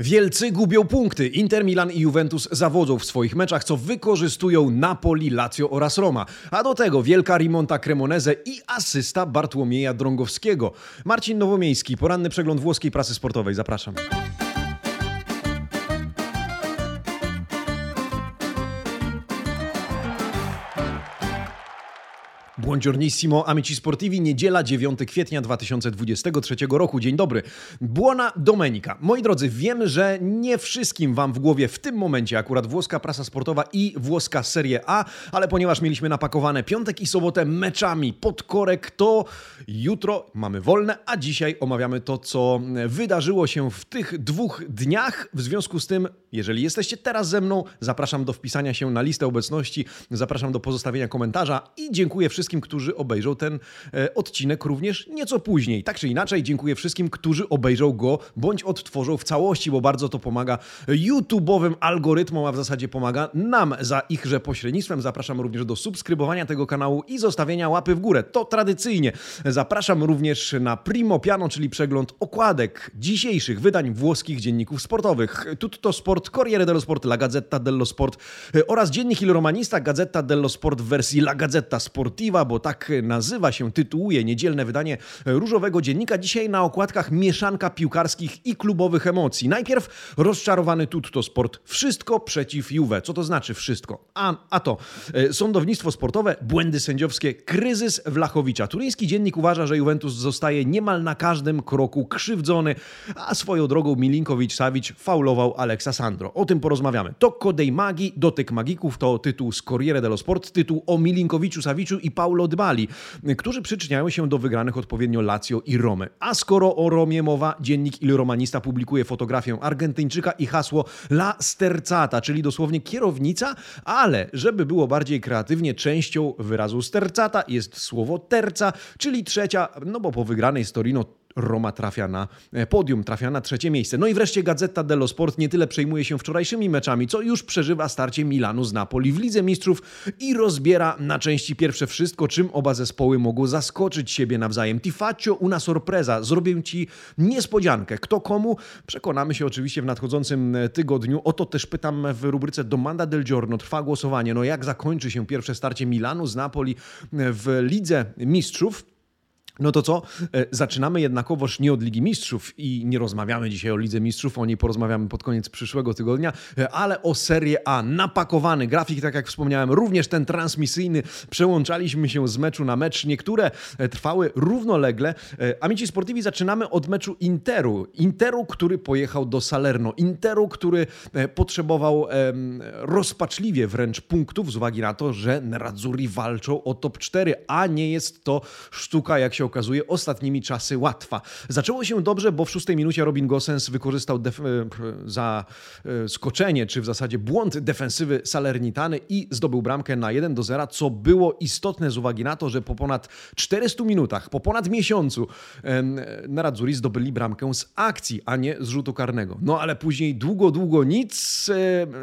Wielcy gubią punkty. Inter Milan i Juventus zawodzą w swoich meczach, co wykorzystują Napoli, Lazio oraz Roma. A do tego wielka rimonta Cremoneze i asysta Bartłomieja Drągowskiego. Marcin Nowomiejski, poranny przegląd włoskiej prasy sportowej. Zapraszam. Buongiornissimo, amici sportivi, niedziela 9 kwietnia 2023 roku. Dzień dobry. Buona domenica. Moi drodzy, wiem, że nie wszystkim wam w głowie w tym momencie akurat włoska prasa sportowa i włoska Serie A, ale ponieważ mieliśmy napakowane piątek i sobotę meczami pod korek, to jutro mamy wolne, a dzisiaj omawiamy to, co wydarzyło się w tych dwóch dniach. W związku z tym, jeżeli jesteście teraz ze mną, zapraszam do wpisania się na listę obecności, zapraszam do pozostawienia komentarza i dziękuję wszystkim wszystkim, którzy obejrzą ten e, odcinek również nieco później. Tak czy inaczej, dziękuję wszystkim, którzy obejrzą go bądź odtworzą w całości, bo bardzo to pomaga YouTube'owym algorytmom, a w zasadzie pomaga nam za ichże pośrednictwem. Zapraszam również do subskrybowania tego kanału i zostawienia łapy w górę. To tradycyjnie. Zapraszam również na Primo Piano, czyli przegląd okładek dzisiejszych wydań włoskich dzienników sportowych. Tutto Sport, Corriere dello Sport, La Gazzetta dello Sport e, oraz dziennik Il Romanista, Gazzetta dello Sport w wersji La Gazzetta Sportiva bo tak nazywa się, tytułuje niedzielne wydanie Różowego Dziennika. Dzisiaj na okładkach mieszanka piłkarskich i klubowych emocji. Najpierw rozczarowany Tutto Sport. Wszystko przeciw Juve. Co to znaczy wszystko? A, a to e, sądownictwo sportowe, błędy sędziowskie, kryzys Wlachowicza. Turyński dziennik uważa, że Juventus zostaje niemal na każdym kroku krzywdzony, a swoją drogą Milinkowicz-Savic faulował Aleksa Sandro. O tym porozmawiamy. To Kodej Magii, dotyk magików, to tytuł z Corriere dello Sport, tytuł o Milinkowiczu, Saviciu i Paulo Paulo którzy przyczyniają się do wygranych odpowiednio Lazio i Romy. A skoro o Romie mowa, dziennik Il Romanista publikuje fotografię Argentyńczyka i hasło La Sterzata, czyli dosłownie kierownica, ale żeby było bardziej kreatywnie, częścią wyrazu Sterzata jest słowo terca, czyli trzecia, no bo po wygranej z Torino Roma trafia na e, podium, trafia na trzecie miejsce. No i wreszcie Gazeta dello Sport nie tyle przejmuje się wczorajszymi meczami, co już przeżywa starcie Milanu z Napoli w Lidze Mistrzów i rozbiera na części pierwsze wszystko, czym oba zespoły mogą zaskoczyć siebie nawzajem. Ti faccio una sorpresa. Zrobię Ci niespodziankę. Kto komu? Przekonamy się oczywiście w nadchodzącym e, tygodniu. O to też pytam w rubryce Domanda del Giorno. Trwa głosowanie. No jak zakończy się pierwsze starcie Milanu z Napoli e, w Lidze Mistrzów? No to co? E, zaczynamy jednakowoż nie od Ligi Mistrzów i nie rozmawiamy dzisiaj o Lidze Mistrzów, o niej porozmawiamy pod koniec przyszłego tygodnia, e, ale o Serie A. Napakowany grafik, tak jak wspomniałem, również ten transmisyjny. Przełączaliśmy się z meczu na mecz. Niektóre e, trwały równolegle. Amici Sportivi zaczynamy od meczu Interu. Interu, który pojechał do Salerno. Interu, który potrzebował rozpaczliwie wręcz punktów z uwagi na to, że Nerazzurri walczą o top 4, a nie jest to sztuka, jak się okazuje, ostatnimi czasy łatwa. Zaczęło się dobrze, bo w szóstej minucie Robin Gosens wykorzystał e, za e, skoczenie, czy w zasadzie błąd defensywy Salernitany i zdobył bramkę na 1 do 0, co było istotne z uwagi na to, że po ponad 400 minutach, po ponad miesiącu Nerazzurri zdobyli bramkę z akcji, a nie z rzutu karnego. No ale później długo, długo nic.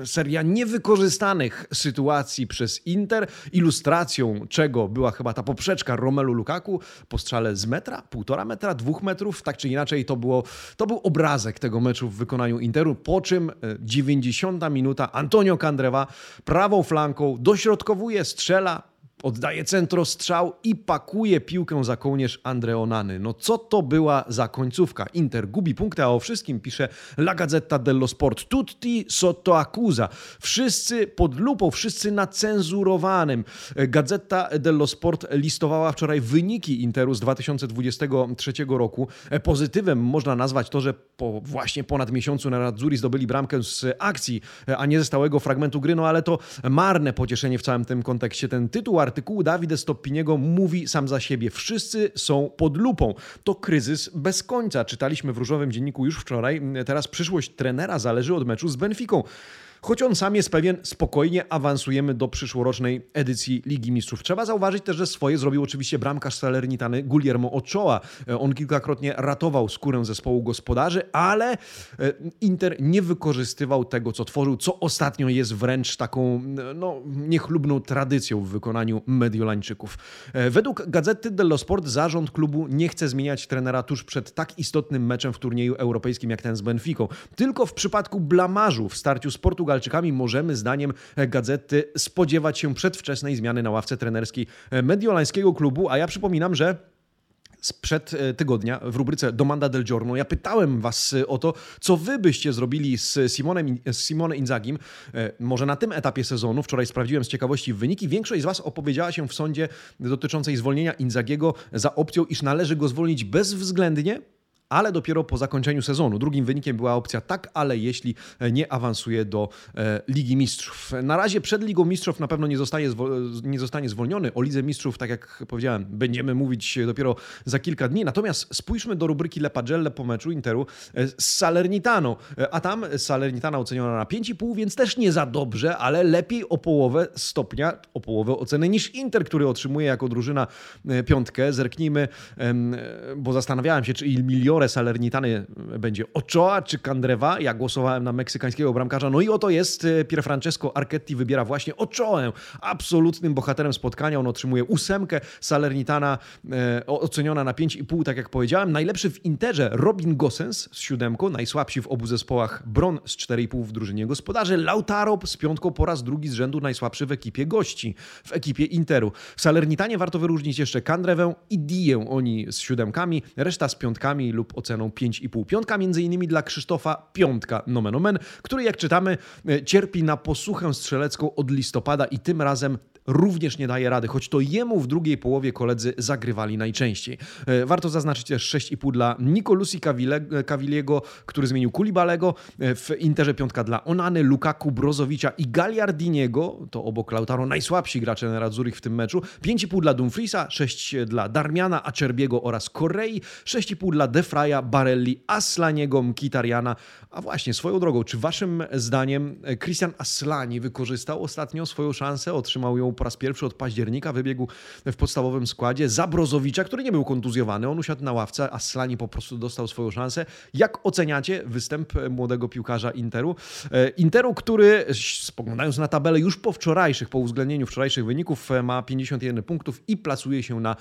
E, seria niewykorzystanych sytuacji przez Inter, ilustracją czego była chyba ta poprzeczka Romelu Lukaku po strzale z metra, półtora metra, dwóch metrów, tak czy inaczej to, było, to był obrazek tego meczu w wykonaniu Interu, po czym 90 e, minuta Antonio Candreva prawą flanką dośrodkowuje, strzela, Oddaje centro strzał i pakuje piłkę za kołnierz Andreonany. No co to była za końcówka? Inter gubi punkty, a o wszystkim pisze La Gazzetta dello Sport. Tutti sotto accusa. Wszyscy pod lupą, wszyscy na cenzurowanym. Gazeta dello Sport listowała wczoraj wyniki Interu z 2023 roku. Pozytywem można nazwać to, że po właśnie ponad miesiącu na Radzuri zdobyli bramkę z akcji, a nie ze stałego fragmentu gry, no ale to marne pocieszenie w całym tym kontekście. Ten tytuł artykułu Dawida Stoppiniego mówi sam za siebie. Wszyscy są pod lupą. To kryzys bez końca. Czytaliśmy w Różowym Dzienniku już wczoraj. Teraz przyszłość trenera zależy od meczu z Benficą. Choć on sam jest pewien, spokojnie awansujemy do przyszłorocznej edycji Ligi Mistrzów. Trzeba zauważyć też, że swoje zrobił oczywiście bramkarz Salernitany Guillermo Ochoa. On kilkakrotnie ratował skórę zespołu gospodarzy, ale e, Inter nie wykorzystywał tego, co tworzył, co ostatnio jest wręcz taką no, niechlubną tradycją w wykonaniu Mediolańczyków. E, według Gazety dello Sport zarząd klubu nie chce zmieniać trenera tuż przed tak istotnym meczem w turnieju europejskim jak ten z Benficą. Tylko w przypadku blamarzu w starciu z Portugalczykami możemy zdaniem gazety spodziewać się przedwczesnej zmiany na ławce trenerskiej mediolańskiego klubu, a ja przypominam, że sprzed e, tygodnia w rubryce Domanda del Giorno ja pytałem was e, o to, co wy byście zrobili z Simonem, z Simone Inzagim, e, może na tym etapie sezonu. Wczoraj sprawdziłem z ciekawości wyniki. Większość z was opowiedziała się w sądzie dotyczącej zwolnienia Inzagiego za opcją, iż należy go zwolnić bezwzględnie, ale dopiero po zakończeniu sezonu. Drugim wynikiem była opcja tak, ale jeśli nie awansuje do e, Ligi Mistrzów. Na razie przed Ligą Mistrzów na pewno nie zostanie, nie zostanie zwolniony. O Lidze Mistrzów, tak jak powiedziałem, będziemy mówić dopiero za kilka dni. Natomiast spójrzmy do rubryki Le Pagelle po meczu Interu e, z Salernitaną. E, a tam Salernitana oceniona na 5,5, więc też nie za dobrze, ale lepiej o połowę stopnia, o połowę oceny niż Inter, który otrzymuje jako drużyna piątkę. Zerknijmy, bo zastanawiałem się, czy Il Salernitany będzie Ochoa czy Candreva. Ja głosowałem na meksykańskiego bramkarza. No i oto jest e, Pier Francesco Archetti wybiera właśnie Ochoę. Absolutnym bohaterem spotkania. On otrzymuje ósemkę. Salernitana e, oceniona na 5,5, tak jak powiedziałem. Najlepszy w Interze Robin Gosens z siódemką. Najsłabsi w obu zespołach Bron z 4,5 w drużynie gospodarzy. Lautaro z piątką po raz drugi z rzędu najsłabszy w ekipie gości. W ekipie Interu. W Salernitanie warto wyróżnić jeszcze Kandrewę i Diję. Oni z siódemkami. Reszta z piątkami lub oceną 5,5. Piątka między innymi dla Krzysztofa Piątka, nomen omen, który jak czytamy e, cierpi na posuchę strzelecką od listopada i tym razem również nie daje rady, choć to jemu w drugiej połowie koledzy zagrywali najczęściej. E, warto zaznaczyć też 6,5 dla Nicolusi Caviliego, który zmienił Kulibalego. E, w Interze piątka dla Onany, Lukaku, Brozowicza i Gagliardiniego, to obok Lautaro najsłabsi gracze Nerazzurich w tym meczu. 5,5 dla Dumfriesa, 6 dla Darmiana, Acerbiego oraz Korei, 6,5 dla Defraja, Barelli, Aslaniego, Mkitariana. A właśnie, swoją drogą, czy waszym zdaniem Christian Aslani wykorzystał ostatnio swoją szansę, otrzymał ją po raz pierwszy od października wybiegł w podstawowym składzie za Brozowicza, który nie był kontuzjowany. On usiadł na ławce, a Slani po prostu dostał swoją szansę. Jak oceniacie występ młodego piłkarza Interu? E, Interu, który spoglądając na tabelę już po wczorajszych, po uwzględnieniu wczorajszych wyników e, ma 51 punktów i plasuje się na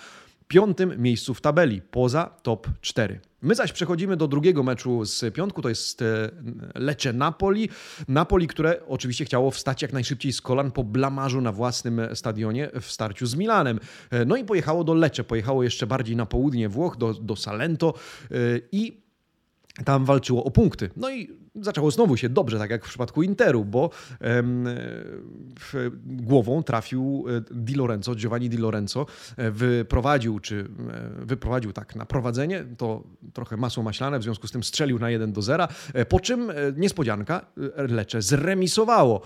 piątym miejscu w tabeli, poza top 4. My zaś przechodzimy do drugiego meczu z piątku, to jest e, Lecce Napoli. Napoli, które oczywiście chciało wstać jak najszybciej z kolan po blamarzu na własnym stadionie w starciu z Milanem. E, no i pojechało do Lecce, pojechało jeszcze bardziej na południe Włoch, do, do Salento e, i tam walczyło o punkty. No i zaczęło znowu się dobrze, tak jak w przypadku Interu, bo em, głową trafił e, Di Lorenzo, Giovanni Di Lorenzo, e, wyprowadził, czy e, wyprowadził tak na prowadzenie, to trochę masło maślane, w związku z tym strzelił na 1 do 0, po czym niespodzianka, Lecze zremisowało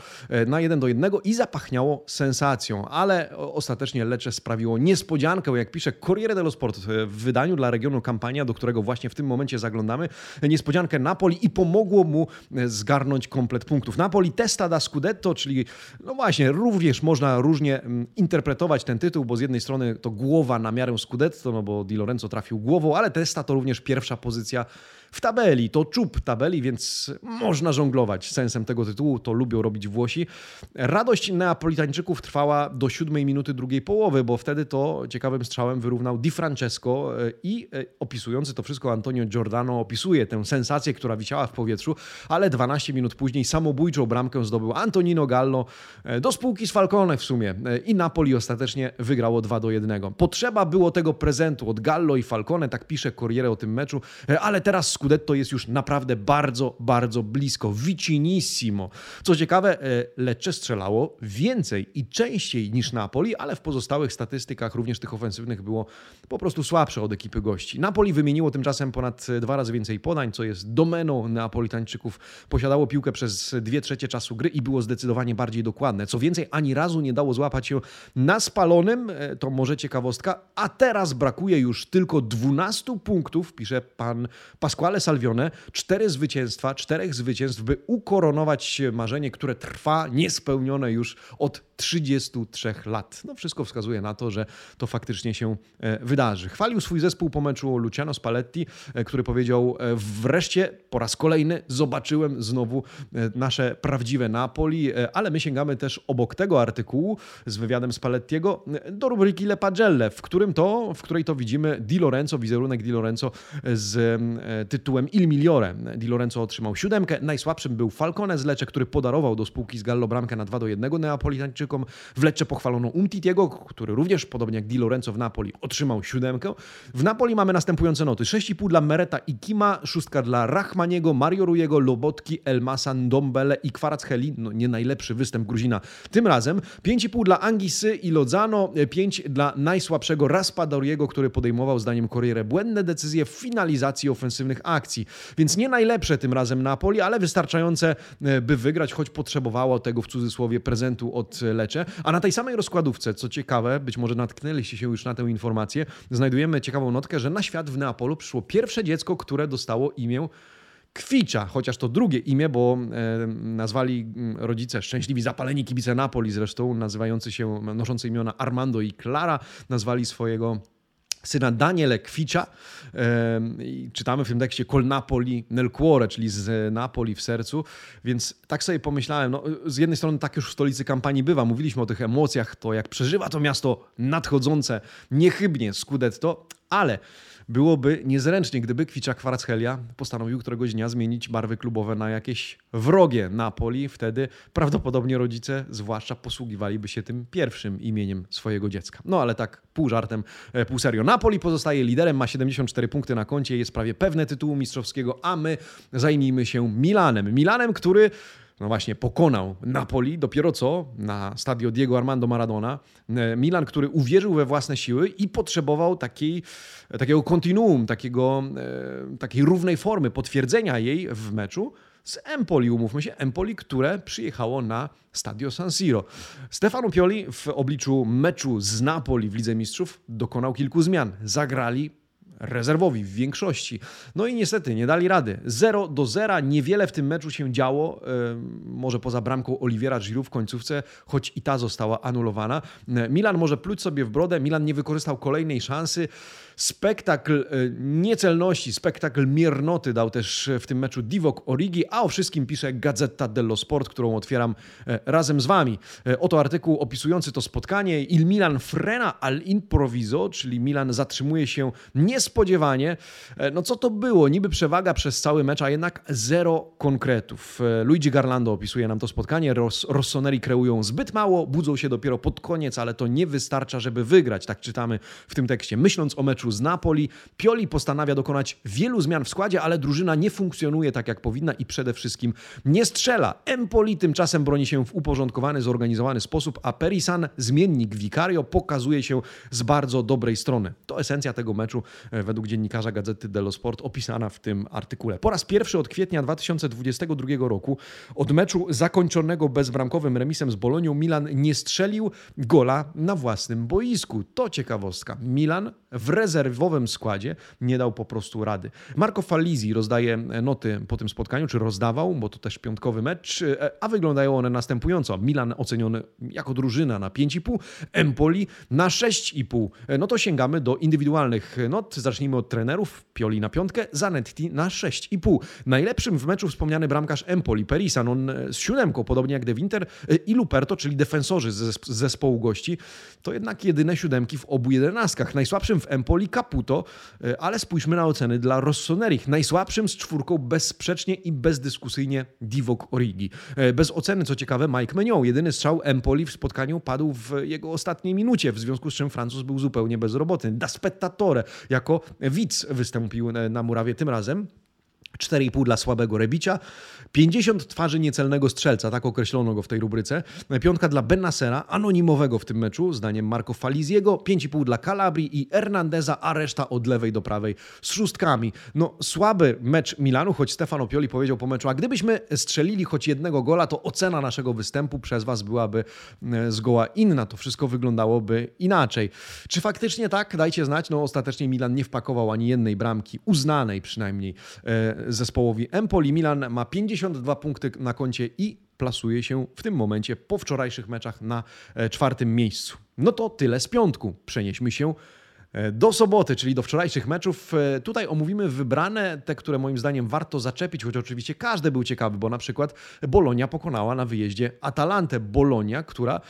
na 1 do 1 i zapachniało sensacją, ale ostatecznie Lecze sprawiło niespodziankę, jak pisze Corriere dello Sport w wydaniu dla regionu Kampania, do którego właśnie w tym momencie zaglądamy, niespodziankę Napoli i pomogło mu E, zgarnąć komplet punktów. Napoli testa da Scudetto, czyli no właśnie, również można różnie mm, interpretować ten tytuł, bo z jednej strony to głowa na miarę Scudetto, no bo Di Lorenzo trafił głową, ale testa to również pierwsza pozycja w tabeli. To czub tabeli, więc można żonglować sensem tego tytułu. To lubią robić Włosi. Radość Neapolitańczyków trwała do siódmej minuty drugiej połowy, bo wtedy to ciekawym strzałem wyrównał Di Francesco e, i e, opisujący to wszystko Antonio Giordano opisuje tę sensację, która wisiała w powietrzu, ale 12 minut później samobójczą bramkę zdobył Antonino Gallo e, do spółki z Falcone w sumie i Napoli ostatecznie wygrało 2 do 1. Potrzeba było tego prezentu od Gallo i Falcone, tak pisze Corriere o tym meczu, ale teraz Scudetto jest już naprawdę bardzo, bardzo blisko. Vicinissimo. Co ciekawe, e, Lecce strzelało więcej i częściej niż Napoli, ale w pozostałych statystykach, również tych ofensywnych, było po prostu słabsze od ekipy gości. Napoli wymieniło tymczasem ponad dwa razy więcej podań, co jest domeną Neapolitańczyków. Posiadało piłkę przez dwie trzecie czasu gry i było zdecydowanie bardziej dokładne. Co więcej, ani razu nie dało złapać się na spalonym, e, to może ciekawostka, a teraz brakuje już tylko 12 punktów, pisze pan Pasquale Squale Salvione, cztery zwycięstwa, czterech zwycięstw, by ukoronować marzenie, które trwa niespełnione już od 33 lat. No wszystko wskazuje na to, że to faktycznie się e, wydarzy. Chwalił swój zespół po meczu Luciano Spalletti, e, który powiedział wreszcie po raz kolejny zobaczyłem znowu nasze prawdziwe Napoli, ale my sięgamy też obok tego artykułu z wywiadem Spallettiego do rubryki Le Pagelle, w którym to, w której to widzimy Di Lorenzo, wizerunek Di Lorenzo z tytułem Il Migliore. Di Lorenzo otrzymał siódemkę, najsłabszym był Falcone z Lecce, który podarował do spółki z Gallo bramkę na 2 do 1 Neapolitańczykom. W Lecce pochwalono Umtitiego, który również, podobnie jak Di Lorenzo w Napoli, otrzymał siódemkę. W Napoli mamy następujące noty. 6,5 dla Mereta i Kima, szóstka dla Rachmaniego, Mario Rujego, Lobotki, Elmasa, Ndombele i Kwaraccheli. No nie najlepszy występ Gruzina tym razem. 5,5 dla Angisy i Lodzano, 5 dla najsłabszego Raspadoriego, który podejmował zdaniem Corriere błędne decyzje w finalizacji ofensywnych akcji. Więc nie najlepsze tym razem Napoli, ale wystarczające, e, by wygrać, choć potrzebowało tego w cudzysłowie prezentu od Lecze. A na tej samej rozkładówce, co ciekawe, być może natknęliście się już na tę informację, znajdujemy ciekawą notkę, że na świat w Neapolu przyszło pierwsze dziecko, które dostało imię Kwicza, chociaż to drugie imię, bo e, nazwali mm, rodzice szczęśliwi zapaleni kibice Napoli zresztą, nazywający się, noszący imiona Armando i Clara, nazwali swojego syna Daniele Kwicza. Czytamy w tym tekście Col Napoli nel cuore, czyli z Napoli w sercu. Więc tak sobie pomyślałem, no, z jednej strony tak już w stolicy kampanii bywa, mówiliśmy o tych emocjach, to jak przeżywa to miasto nadchodzące niechybnie Scudetto, ale byłoby niezręcznie, gdyby Kwicza Kwarchelia postanowił któregoś dnia zmienić barwy klubowe na jakieś wrogie Napoli. Wtedy prawdopodobnie rodzice zwłaszcza posługiwaliby się tym pierwszym imieniem swojego dziecka. No ale tak pół żartem, e, pół serio. Napoli pozostaje liderem, ma 74 punkty na koncie, jest prawie pewne tytułu mistrzowskiego, a my zajmijmy się Milanem. Milanem, który no właśnie pokonał Napoli dopiero co na stadio Diego Armando Maradona. E, Milan, który uwierzył we własne siły i potrzebował takiej, takiego kontinuum, takiego, e, takiej równej formy, potwierdzenia jej w meczu z Empoli, umówmy się, Empoli, które przyjechało na Stadio San Siro. Stefano Pioli w obliczu meczu z Napoli w Lidze Mistrzów dokonał kilku zmian. Zagrali rezerwowi w większości. No i niestety nie dali rady. 0 do 0, niewiele w tym meczu się działo, może poza bramką Oliwiera Giroud w końcówce, choć i ta została anulowana. Milan może pluć sobie w brodę, Milan nie wykorzystał kolejnej szansy. Spektakl e, niecelności, spektakl miernoty dał też w tym meczu Divok Origi, a o wszystkim pisze Gazeta dello Sport, którą otwieram e, razem z Wami. E, oto artykuł opisujący to spotkanie. Il Milan frena al improviso, czyli Milan zatrzymuje się niespodziewanie. No co to było? Niby przewaga przez cały mecz, a jednak zero konkretów. Luigi Garlando opisuje nam to spotkanie. Ross, Rossoneri kreują zbyt mało, budzą się dopiero pod koniec, ale to nie wystarcza, żeby wygrać. Tak czytamy w tym tekście. Myśląc o meczu meczu z Napoli. Pioli postanawia dokonać wielu zmian w składzie, ale drużyna nie funkcjonuje tak jak powinna i przede wszystkim nie strzela. Empoli tymczasem broni się w uporządkowany, zorganizowany sposób, a Perisan, zmiennik Vicario, pokazuje się z bardzo dobrej strony. To esencja tego meczu e, według dziennikarza Gazety dello Sport opisana w tym artykule. Po raz pierwszy od kwietnia 2022 roku, od meczu zakończonego bezbramkowym remisem z Bolonią, Milan nie strzelił gola na własnym boisku. To ciekawostka. Milan w rezerwie rezerwowym składzie nie dał po prostu rady. Marco Falizi rozdaje noty po tym spotkaniu, czy rozdawał, bo to też piątkowy mecz, e, a wyglądają one następująco. Milan oceniony jako drużyna na 5,5, Empoli na 6,5. E, no to sięgamy do indywidualnych not. Zacznijmy od trenerów. Pioli na piątkę, Zanetti na 6,5. Najlepszym w meczu wspomniany bramkarz Empoli, Perisan, on e, z siódemką, podobnie jak De Winter i Luperto, czyli defensorzy z zespołu gości. To jednak jedyne siódemki w obu jedenastkach. Najsłabszym w Empoli Caputo, e, ale spójrzmy na oceny dla Rossonerich. Najsłabszym z czwórką bezsprzecznie i bezdyskusyjnie Divok Origi. E, bez oceny, co ciekawe, Mike Menion. Jedyny strzał Empoli w spotkaniu padł w jego ostatniej minucie, w związku z czym Francuz był zupełnie bezrobotny. Da Spettatore jako widz wystąpił na murawie tym razem. 4,5 dla słabego Rebicia, 50 twarzy niecelnego strzelca, tak określono go w tej rubryce, piątka dla Benasera, anonimowego w tym meczu, zdaniem Marco Faliziego, 5,5 dla Calabri i Hernandeza, a reszta od lewej do prawej z szóstkami. No słaby mecz Milanu, choć Stefano Pioli powiedział po meczu, a gdybyśmy strzelili choć jednego gola, to ocena naszego występu przez was byłaby e, zgoła inna, to wszystko wyglądałoby inaczej. Czy faktycznie tak? Dajcie znać. No ostatecznie Milan nie wpakował ani jednej bramki, uznanej przynajmniej e, zespołowi Empoli. Milan ma 52 punkty na koncie i plasuje się w tym momencie po wczorajszych meczach na e, czwartym miejscu. No to tyle z piątku. Przenieśmy się do soboty, czyli do wczorajszych meczów. E, tutaj omówimy wybrane, te, które moim zdaniem warto zaczepić, choć oczywiście każdy był ciekawy, bo na przykład Bolonia pokonała na wyjeździe Atalantę. Bolonia, która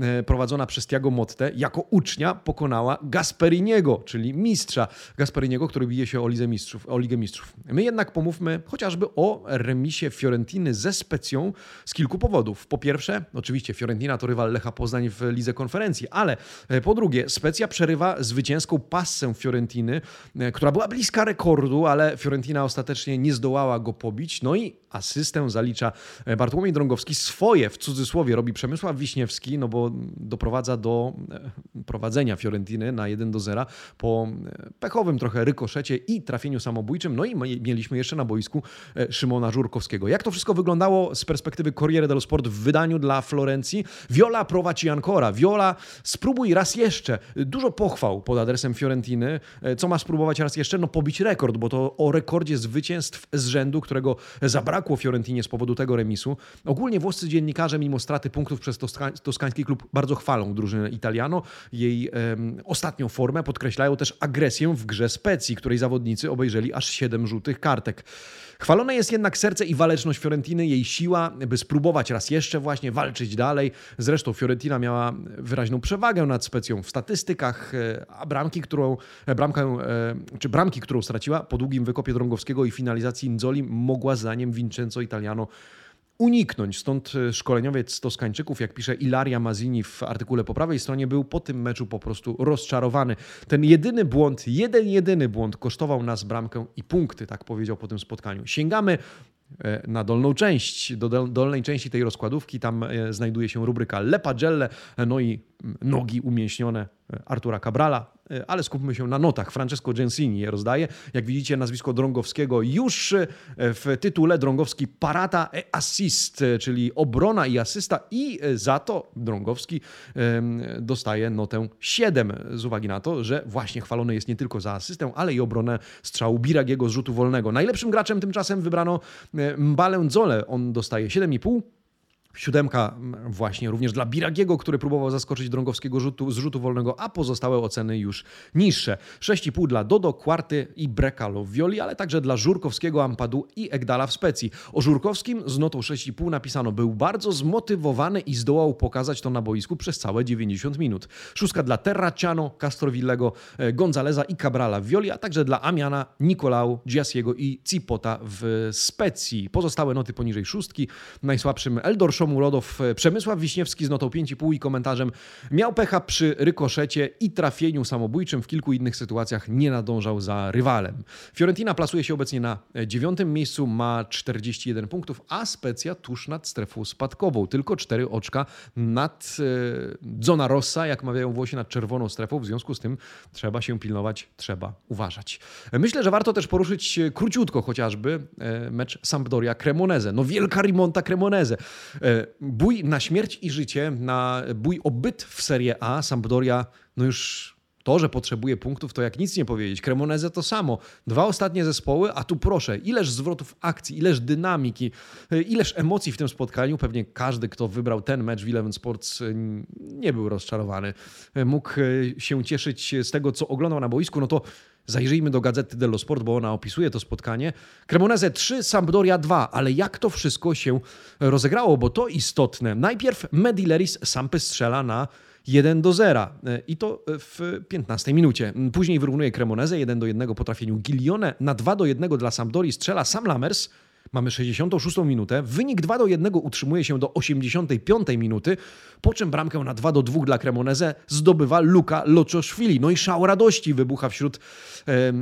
e, prowadzona przez Tiago Motte jako ucznia pokonała Gasperiniego, czyli mistrza Gasperiniego, który bije się o Ligę Mistrzów. O Ligę Mistrzów. My jednak pomówmy chociażby o remisie Fiorentiny ze Specją z kilku powodów. Po pierwsze, oczywiście Fiorentina to rywal Lecha Poznań w Lidze Konferencji, ale po drugie, Specja przerywa zwycięstwo zwycięską passę Fiorentiny, e, która była bliska rekordu, ale Fiorentina ostatecznie nie zdołała go pobić. No i asystę zalicza e, Bartłomiej Drągowski. Swoje, w cudzysłowie, robi Przemysław Wiśniewski, no bo doprowadza do e, prowadzenia Fiorentiny na 1 do 0 po pechowym trochę rykoszecie i trafieniu samobójczym. No i mieliśmy jeszcze na boisku Szymona Żurkowskiego. Jak to wszystko wyglądało z perspektywy Corriere dello Sport w wydaniu dla Florencji? Viola prowadzi ancora. Viola, spróbuj raz jeszcze. Dużo pochwał pod adresem adresem Fiorentiny. E, co ma spróbować raz jeszcze? No pobić rekord, bo to o rekordzie zwycięstw z rzędu, którego zabrakło Fiorentinie z powodu tego remisu. Ogólnie włoscy dziennikarze, mimo straty punktów przez toskański klub, bardzo chwalą drużynę Italiano, jej um, ostatnią formę, podkreślają też agresję w grze specji, której zawodnicy obejrzeli aż 7 żółtych kartek. Chwalone jest jednak serce i waleczność Fiorentiny, jej siła, by spróbować raz jeszcze właśnie walczyć dalej. Zresztą Fiorentina miała wyraźną przewagę nad specją w statystykach, e, a bramki, którą, e, bramkę, e, czy bramki, którą straciła po długim wykopie Drągowskiego i finalizacji Nzoli mogła zdaniem Vincenzo Italiano uniknąć. Stąd e, szkoleniowiec Toskańczyków, jak pisze Ilaria Mazini w artykule po prawej stronie, był po tym meczu po prostu rozczarowany. Ten jedyny błąd, jeden jedyny błąd kosztował nas bramkę i punkty, tak powiedział po tym spotkaniu. Sięgamy e, na dolną część, do dolnej części tej rozkładówki. Tam e, znajduje się rubryka Le Pagelle, no i nogi umięśnione Artura Cabrala, E, ale skupmy się na notach. Francesco Gensini je rozdaje. Jak widzicie, nazwisko Drągowskiego już e, w tytule Drągowski parata e assist, e, czyli obrona i asysta i za to Drągowski dostaje notę 7 z uwagi na to, że właśnie chwalony jest nie tylko za asystę, ale i obronę strzału Biragiego z rzutu wolnego. Najlepszym graczem tymczasem wybrano Mbalę Zole. On dostaje 7,5 Siódemka właśnie również dla Biragiego, który próbował zaskoczyć Drągowskiego rzutu, z rzutu wolnego, a pozostałe oceny już niższe. 6,5 dla Dodo, Kwarty i Brekalo w Violi, ale także dla Żurkowskiego, Ampadu i Egdala w Specji. O Żurkowskim z notą 6,5 napisano, był bardzo zmotywowany i zdołał pokazać to na boisku przez całe 90 minut. Szóstka dla Terraciano, Castrovillego, e, Gonzaleza i Cabrala w Violi, a także dla Amiana, Nicolau, Giasiego i Cipota w Specji. Pozostałe noty poniżej szóstki. Najsłabszym Eldor Szomurodow, e, Przemysław Wiśniewski z notą 5,5 i komentarzem miał pecha przy rykoszecie i trafieniu samobójczym. W kilku innych sytuacjach nie nadążał za rywalem. Fiorentina plasuje się obecnie na e, dziewiątym miejscu, ma 41 punktów, a Specja tuż nad strefą spadkową. Tylko 4 oczka nad e, Zona Rossa, jak mawiają Włosi, nad czerwoną strefą. W związku z tym trzeba się pilnować, trzeba uważać. Myślę, że warto też poruszyć króciutko chociażby mecz Sampdoria-Cremoneze. No wielka rimonta Cremoneze. Bój na śmierć i życie, na bój o byt w Serie A. Sampdoria, no już to, że potrzebuje punktów, to jak nic nie powiedzieć. Cremoneze to samo. Dwa ostatnie zespoły, a tu proszę, ileż zwrotów akcji, ileż dynamiki, ileż emocji w tym spotkaniu. Pewnie każdy, kto wybrał ten mecz w Eleven Sports, nie był rozczarowany. Mógł się cieszyć z tego, co oglądał na boisku. No to Zajrzyjmy do Gazety dello Sport, bo ona opisuje to spotkanie. Cremoneze 3, Sampdoria 2, ale jak to wszystko się rozegrało, bo to istotne. Najpierw Medileris Sampy strzela na 1 do 0 i to w 15 minucie. Później wyrównuje Cremoneze 1 do 1 po trafieniu Gilione. Na 2 do 1 dla Sampdori strzela Sam Lamers. Mamy 66 minutę. Wynik 2 do 1 utrzymuje się do 85 minuty, po czym bramkę na 2 do 2 dla Cremoneze zdobywa Luka Loczoszwili. No i szał radości wybucha wśród e,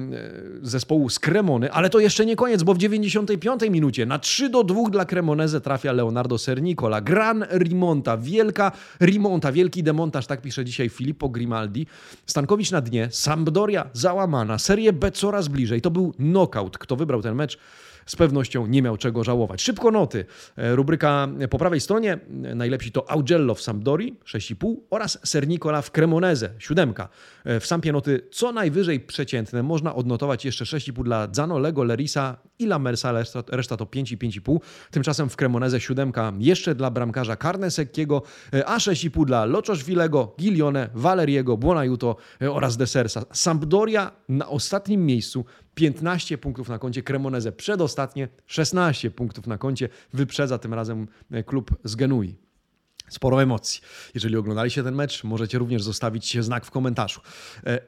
zespołu z Cremony, ale to jeszcze nie koniec, bo w 95 minucie na 3 do 2 dla Cremoneze trafia Leonardo Sernicola. Gran rimonta, wielka rimonta, wielki demontaż, tak pisze dzisiaj Filippo Grimaldi. Stankowicz na dnie, Sampdoria załamana, Serie B coraz bliżej. To był knockout. Kto wybrał ten mecz? Z pewnością nie miał czego żałować. Szybko noty. E, rubryka po prawej stronie. E, najlepsi to Augello w Sampdori 6,5 oraz Sernicola w Cremoneze 7. E, w Sampie noty co najwyżej przeciętne. Można odnotować jeszcze 6,5 dla Zanolego, Lerisa i Lamersa, reszta, reszta to 5 i 5,5. Tymczasem w Cremoneze 7 jeszcze dla bramkarza Carnesekkiego, a 6,5 dla Loczoszwilego, Gilione, Valeriego, Buonajuto oraz Desersa. Sampdoria na ostatnim miejscu 15 punktów na koncie, Cremoneze przedostatnie 16 punktów na koncie, wyprzedza tym razem e, klub z Genui. Sporo emocji. Jeżeli oglądaliście ten mecz, możecie również zostawić znak w komentarzu. E,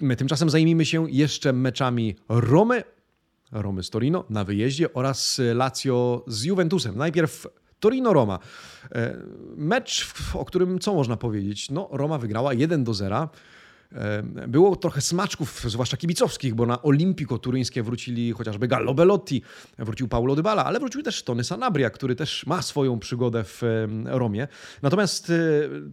my tymczasem zajmijmy się jeszcze meczami Romy, Romy z Torino na wyjeździe oraz Lazio z Juventusem. Najpierw Torino-Roma. E, mecz, o którym co można powiedzieć? No, Roma wygrała 1 do 0. Było trochę smaczków, zwłaszcza kibicowskich, bo na Olimpico turyńskie wrócili chociażby Gallo Bellotti, wrócił Paulo Dybala, ale wrócił też Tony Sanabria, który też ma swoją przygodę w Romie. Natomiast e,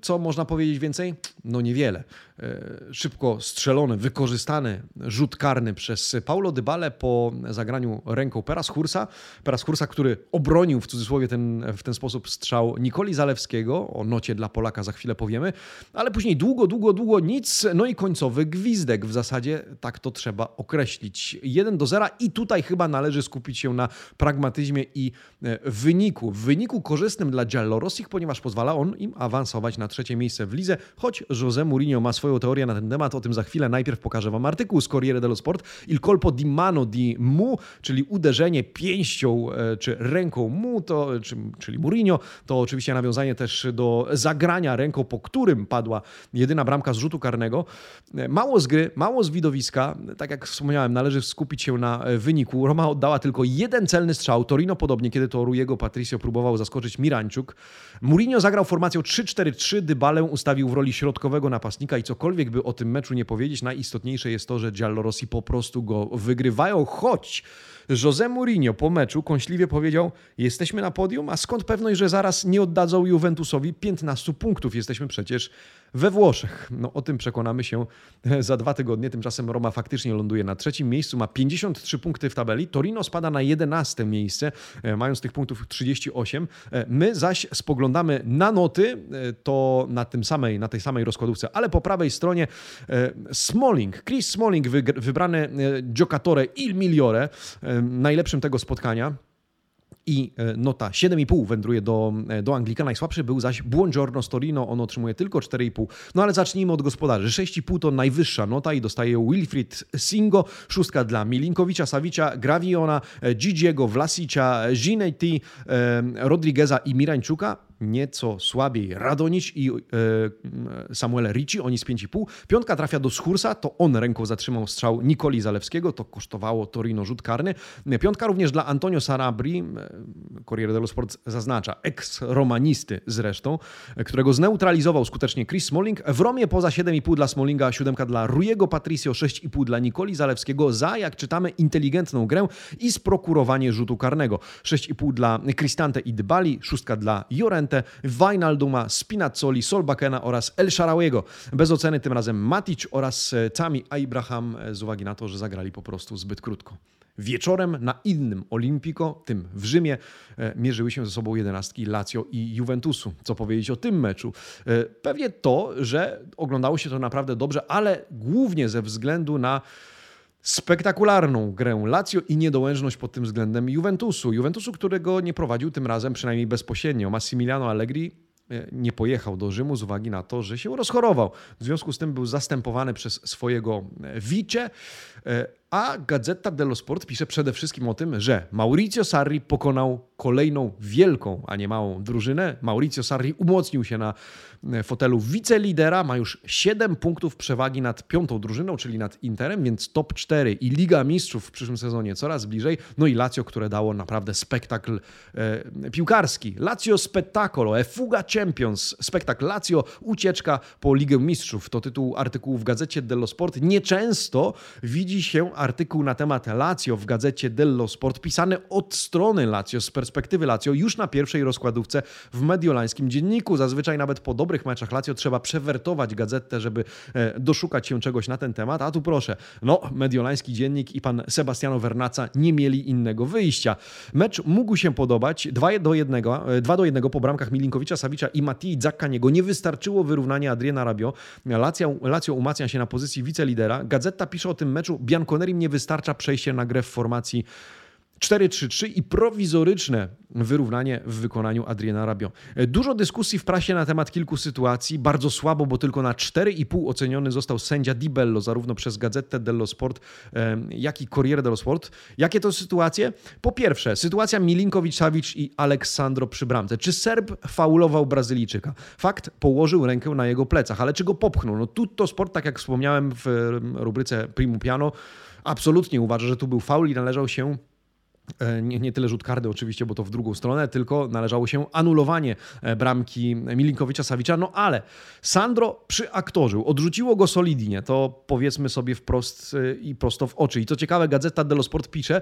co można powiedzieć więcej? No niewiele. E, szybko strzelony, wykorzystany rzut karny przez Paulo Dybale po zagraniu ręką Peras Hursa. Peras Hursa, który obronił w cudzysłowie ten, w ten sposób strzał Nikoli Zalewskiego. O nocie dla Polaka za chwilę powiemy. Ale później długo, długo, długo nic. No i końcowy gwizdek. W zasadzie tak to trzeba określić. 1 do 0 i tutaj chyba należy skupić się na pragmatyzmie i e, wyniku. Wyniku korzystnym dla Giallorossich, ponieważ pozwala on im awansować na trzecie miejsce w lidze, choć José Mourinho ma swoją teorię na ten temat, o tym za chwilę. Najpierw pokażę Wam artykuł z Corriere dello Sport. Il colpo di mano di Mu, czyli uderzenie pięścią e, czy ręką Mu, to, czyli Mourinho, to oczywiście nawiązanie też do zagrania ręką, po którym padła jedyna bramka z rzutu karnego. Mało z gry, mało z widowiska. Tak jak wspomniałem, należy skupić się na e, wyniku. Roma oddała tylko jeden celny strzał. Torino podobnie, kiedy to Rujego Patricio próbował zaskoczyć Mirańczuk. Mourinho zagrał formacją 3-4-3. Dybalę ustawił w roli środkowego napastnika i cokolwiek by o tym meczu nie powiedzieć, najistotniejsze jest to, że Giallorossi po prostu go wygrywają, choć José Mourinho po meczu kąśliwie powiedział: Jesteśmy na podium, a skąd pewność, że zaraz nie oddadzą Juventusowi 15 punktów? Jesteśmy przecież we Włoszech. No o tym przekonamy się za dwa tygodnie. Tymczasem Roma faktycznie ląduje na trzecim miejscu, ma 53 punkty w tabeli. Torino spada na 11 miejsce, e, mając tych punktów 38. E, my zaś spoglądamy na noty, e, to na, tym samej, na tej samej rozkładówce, ale po prawej stronie Smalling, Chris Smalling, wybrany Giocatore Il Migliore, najlepszym tego spotkania i e, nota 7,5 wędruje do, e, do Anglika. Najsłabszy był zaś Buongiorno z Torino, on otrzymuje tylko 4,5. No ale zacznijmy od gospodarzy. 6,5 to najwyższa nota i dostaje Wilfried Singo, szóstka dla Milinkowicza, Savicia, Graviona, e, Gigiego, Vlasicia, Ginetti, Rodrigueza i Mirańczuka nieco słabiej Radonić i e, Samuel Ricci, oni z 5,5. Piątka trafia do Schursa, to on ręką zatrzymał strzał Nikoli Zalewskiego, to kosztowało Torino rzut karny. Piątka również dla Antonio Sarabri, e, Corriere dello Sport zaznacza, ex-romanisty zresztą, którego zneutralizował skutecznie Chris Smalling. W Romie poza 7,5 dla Smallinga, siódemka dla Rujego Patricio, 6,5 dla Nikoli Zalewskiego za, jak czytamy, inteligentną grę i sprokurowanie rzutu karnego. 6,5 dla Cristante i Dybali, szóstka dla Jorente, Llorente, Wijnalduma, Spinazzoli, Solbakena oraz El Sharawiego. Bez oceny tym razem Matic oraz e, Tami Abraham e, z uwagi na to, że zagrali po prostu zbyt krótko. Wieczorem na innym Olimpico, tym w Rzymie, e, mierzyły się ze sobą jedenastki Lazio i Juventusu. Co powiedzieć o tym meczu? Pewnie to, że oglądało się to naprawdę dobrze, ale głównie ze względu na spektakularną grę Lazio i niedołężność pod tym względem Juventusu. Juventusu, którego nie prowadził tym razem przynajmniej bezpośrednio. Massimiliano Allegri e, nie pojechał do Rzymu z uwagi na to, że się rozchorował. W związku z tym był zastępowany przez swojego e, wicie, e, A Gazeta dello Sport pisze przede wszystkim o tym, że Maurizio Sarri pokonał kolejną wielką, a nie małą drużynę. Maurizio Sarri umocnił się na e, fotelu wicelidera, ma już 7 punktów przewagi nad piątą drużyną, czyli nad Interem, więc top 4 i Liga Mistrzów w przyszłym sezonie coraz bliżej. No i Lazio, które dało naprawdę spektakl e, piłkarski. Lazio Spettacolo, e Fuga Champions, spektakl Lazio, ucieczka po Ligę Mistrzów. To tytuł artykułu w gazecie dello Sport. Nieczęsto widzi się artykuł na temat Lazio w gazecie dello Sport, pisany od strony Lazio, z perspektywy Lazio, już na pierwszej rozkładówce w mediolańskim dzienniku. Zazwyczaj nawet po dobrych meczach Lazio trzeba przewertować gazetę, żeby e, doszukać się czegoś na ten temat. A tu proszę, no, mediolański dziennik i pan Sebastiano Vernaca nie mieli innego wyjścia. Mecz mógł się podobać. 2 do 1, 2 e, do 1 po bramkach Milinkowicza, Sawicza i Mattii Zakkaniego. Nie wystarczyło wyrównania Adriana Rabio. Lazio, Lazio umacnia się na pozycji wicelidera. Gazeta pisze o tym meczu. Bianconerim nie wystarcza przejście na grę w formacji 4-3-3 i prowizoryczne wyrównanie w wykonaniu Adriana Rabio. Dużo dyskusji w prasie na temat kilku sytuacji. Bardzo słabo, bo tylko na 4,5 oceniony został sędzia Di Bello, zarówno przez Gazetę dello Sport, jak i Corriere dello Sport. Jakie to sytuacje? Po pierwsze, sytuacja Milinkowicz-Savic i Aleksandro przy bramce. Czy Serb faulował Brazylijczyka? Fakt, położył rękę na jego plecach, ale czy go popchnął? No tutto sport, tak jak wspomniałem w rubryce Primu Piano, absolutnie uważa, że tu był faul i należał się E, nie, nie, tyle rzut kardy oczywiście, bo to w drugą stronę, tylko należało się anulowanie e, bramki Milinkowicza Sawicza. No ale Sandro przyaktorzył, odrzuciło go solidnie, to powiedzmy sobie wprost e, i prosto w oczy. I co ciekawe, Gazeta dello Sport pisze,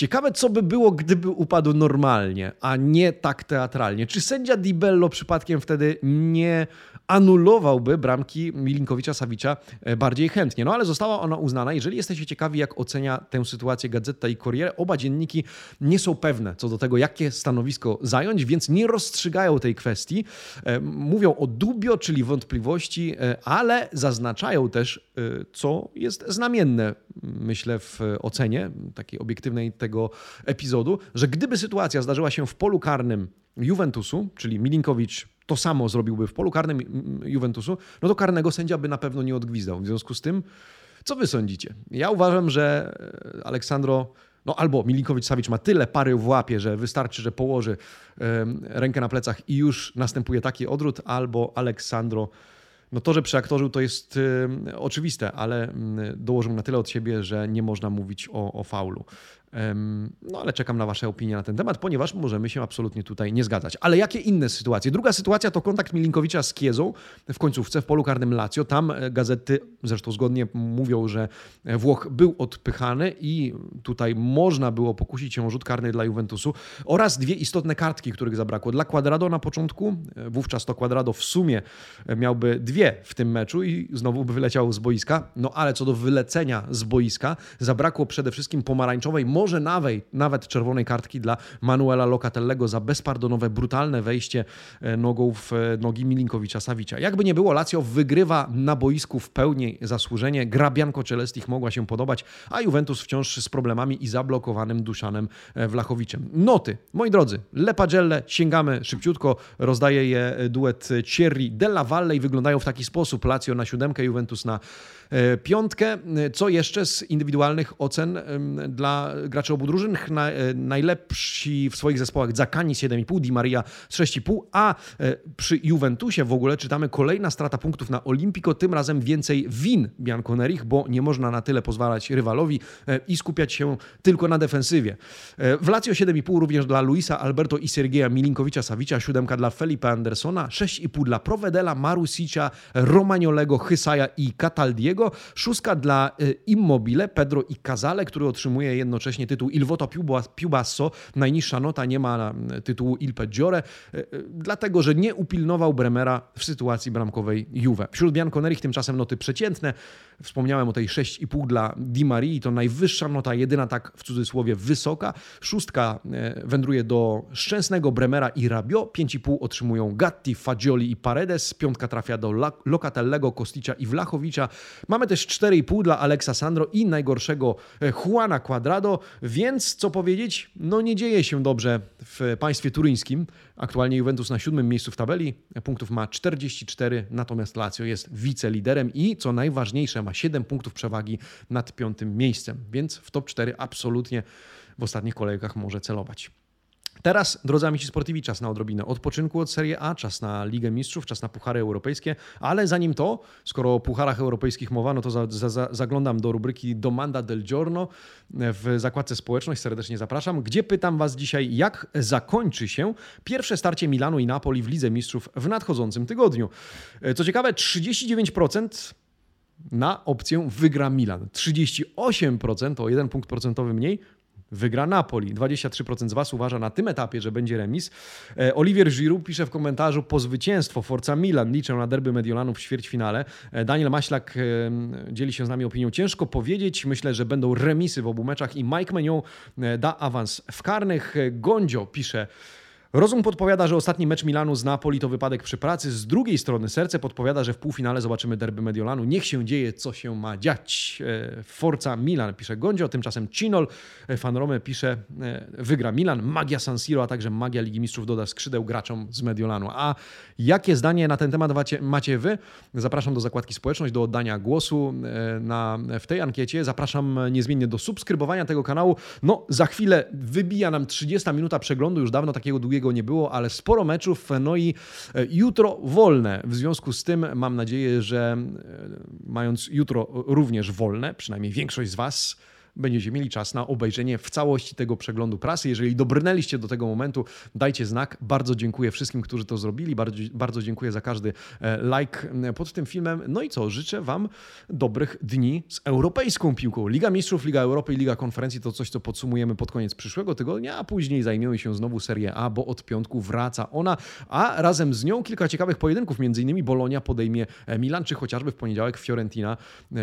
ciekawe co by było, gdyby upadł normalnie, a nie tak teatralnie. Czy sędzia Di Bello przypadkiem wtedy nie anulowałby bramki Milinkowicza Sawicza bardziej chętnie? No ale została ona uznana. Jeżeli jesteście ciekawi, jak ocenia tę sytuację Gazeta i Corriere, oba dzienniki nie są pewne co do tego, jakie stanowisko zająć, więc nie rozstrzygają tej kwestii. E, mówią o dubio, czyli wątpliwości, e, ale zaznaczają też, e, co jest znamienne, myślę, w ocenie takiej obiektywnej tego epizodu, że gdyby sytuacja zdarzyła się w polu karnym Juventusu, czyli Milinkowicz to samo zrobiłby w polu karnym Juventusu, no to karnego sędzia by na pewno nie odgwizdał. W związku z tym, co wy sądzicie? Ja uważam, że Aleksandro no albo Milinkowicz-Sawicz ma tyle pary w łapie, że wystarczy, że położy rękę na plecach i już następuje taki odwrót, albo Aleksandro no to, że przeaktorzył to jest oczywiste, ale y, dołożył na tyle od siebie, że nie można mówić o, o faulu. No ale czekam na Wasze opinie na ten temat, ponieważ możemy się absolutnie tutaj nie zgadzać. Ale jakie inne sytuacje? Druga sytuacja to kontakt Milinkowicza z Kiezą w końcówce w polu karnym Lazio. Tam e, gazety zresztą zgodnie mówią, że Włoch był odpychany i tutaj można było pokusić się o rzut karny dla Juventusu oraz dwie istotne kartki, których zabrakło. Dla Quadrado na początku, e, wówczas to Quadrado w sumie e, miałby dwie w tym meczu i znowu by wyleciał z boiska. No ale co do wylecenia z boiska, zabrakło przede wszystkim pomarańczowej może nawet, nawet czerwonej kartki dla Manuela Locatellego za bezpardonowe, brutalne wejście e, nogą w e, nogi Milinkowicza Sawicza. Jakby nie było, Lazio wygrywa na boisku w pełni zasłużenie. Gra Bianco Celestich mogła się podobać, a Juventus wciąż z problemami i zablokowanym Duszanem e, Wlachowiczem. Noty. Moi drodzy, Le Pagelle, sięgamy szybciutko, rozdaje je duet Thierry Della Valle i wyglądają w taki sposób. Lazio na siódemkę, Juventus na piątkę. Co jeszcze z indywidualnych ocen dla graczy obu drużyn. E, najlepsi w swoich zespołach Zakani 7,5, Di Maria 6,5, a e, przy Juventusie w ogóle czytamy kolejna strata punktów na Olimpico, tym razem więcej win Bianconerich, bo nie można na tyle pozwalać rywalowi e, i skupiać się tylko na defensywie. W Lazio 7,5 również dla Luisa Alberto i Sergeja Milinkowicza-Savicia, siódemka dla Felipe Andersona, 6,5 dla Provedela, Marusicia, Romagnolego, Hysaja i Cataldiego, szóstka dla Immobile, Pedro i Casale, który otrzymuje jednocześnie tytuł Il Voto più basso, najniższa nota, nie ma tytułu Il Peggiore, e, e, dlatego, że nie upilnował Bremera w sytuacji bramkowej Juve. Wśród Bianconerich tymczasem noty przeciętne. Wspomniałem o tej 6,5 dla Di Marii, to najwyższa nota, jedyna tak w cudzysłowie wysoka. Szóstka e, wędruje do Szczęsnego, Bremera i Rabio. 5,5 otrzymują Gatti, Fagioli i Paredes. Piątka trafia do Locatellego, Kosticza i Wlachowicza. Mamy też 4,5 dla Alexa Sandro i najgorszego Juana Quadrado. Więc co powiedzieć? No nie dzieje się dobrze w państwie turyńskim. Aktualnie Juventus na siódmym miejscu w tabeli. Punktów ma 44, natomiast Lazio jest wiceliderem i co najważniejsze ma ma 7 punktów przewagi nad piątym miejscem, więc w top 4 absolutnie w ostatnich kolejkach może celować. Teraz, drodzy amici sportivi, czas na odrobinę odpoczynku od Serie A, czas na Ligę Mistrzów, czas na Puchary Europejskie, ale zanim to, skoro o Pucharach Europejskich mowa, no to za, za, zaglądam do rubryki Domanda del Giorno w zakładce Społeczność, serdecznie zapraszam, gdzie pytam Was dzisiaj, jak zakończy się pierwsze starcie Milanu i Napoli w Lidze Mistrzów w nadchodzącym tygodniu. Co ciekawe, 39% na opcję wygra Milan. 38%, o jeden punkt procentowy mniej, wygra Napoli. 23% z Was uważa na tym etapie, że będzie remis. E, Olivier Giroud pisze w komentarzu po zwycięstwo Forza Milan. Liczę na derby Mediolanów w ćwierćfinale. E, Daniel Maślak e, dzieli się z nami opinią. Ciężko powiedzieć. Myślę, że będą remisy w obu meczach i Mike Menion da awans w karnych. Gondzio pisze Rozum podpowiada, że ostatni mecz Milanu z Napoli to wypadek przy pracy. Z drugiej strony serce podpowiada, że w półfinale zobaczymy derby Mediolanu. Niech się dzieje, co się ma dziać. E, Forza Milan, pisze Gondzio, tymczasem Cinol, e, fan Rome pisze, e, wygra Milan, magia San Siro, a także magia Ligi Mistrzów doda skrzydeł graczom z Mediolanu. A jakie zdanie na ten temat macie, macie wy? Zapraszam do zakładki społeczność, do oddania głosu na, w tej ankiecie. Zapraszam niezmiennie do subskrybowania tego kanału. No, za chwilę wybija nam 30 minuta przeglądu, już dawno takiego długiego nie było, ale sporo meczów. No i e, jutro wolne. W związku z tym mam nadzieję, że e, mając jutro również wolne, przynajmniej większość z Was, będziecie mieli czas na obejrzenie w całości tego przeglądu prasy. Jeżeli dobrnęliście do tego momentu, dajcie znak. Bardzo dziękuję wszystkim, którzy to zrobili. Bardzo, bardzo dziękuję za każdy e, like e, pod tym filmem. No i co? Życzę Wam dobrych dni z europejską piłką. Liga Mistrzów, Liga Europy i Liga Konferencji to coś, co podsumujemy pod koniec przyszłego tygodnia, a później zajmiemy się znowu Serie A, bo od piątku wraca ona, a razem z nią kilka ciekawych pojedynków, innymi Bolonia podejmie e, Milan, czy chociażby w poniedziałek Fiorentina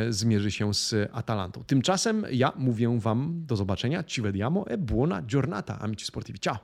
zmierzy się z Atalantą. Tymczasem ja mówię Wam do zobaczenia. Ci vediamo e buona giornata, amici sportivi. Ciao!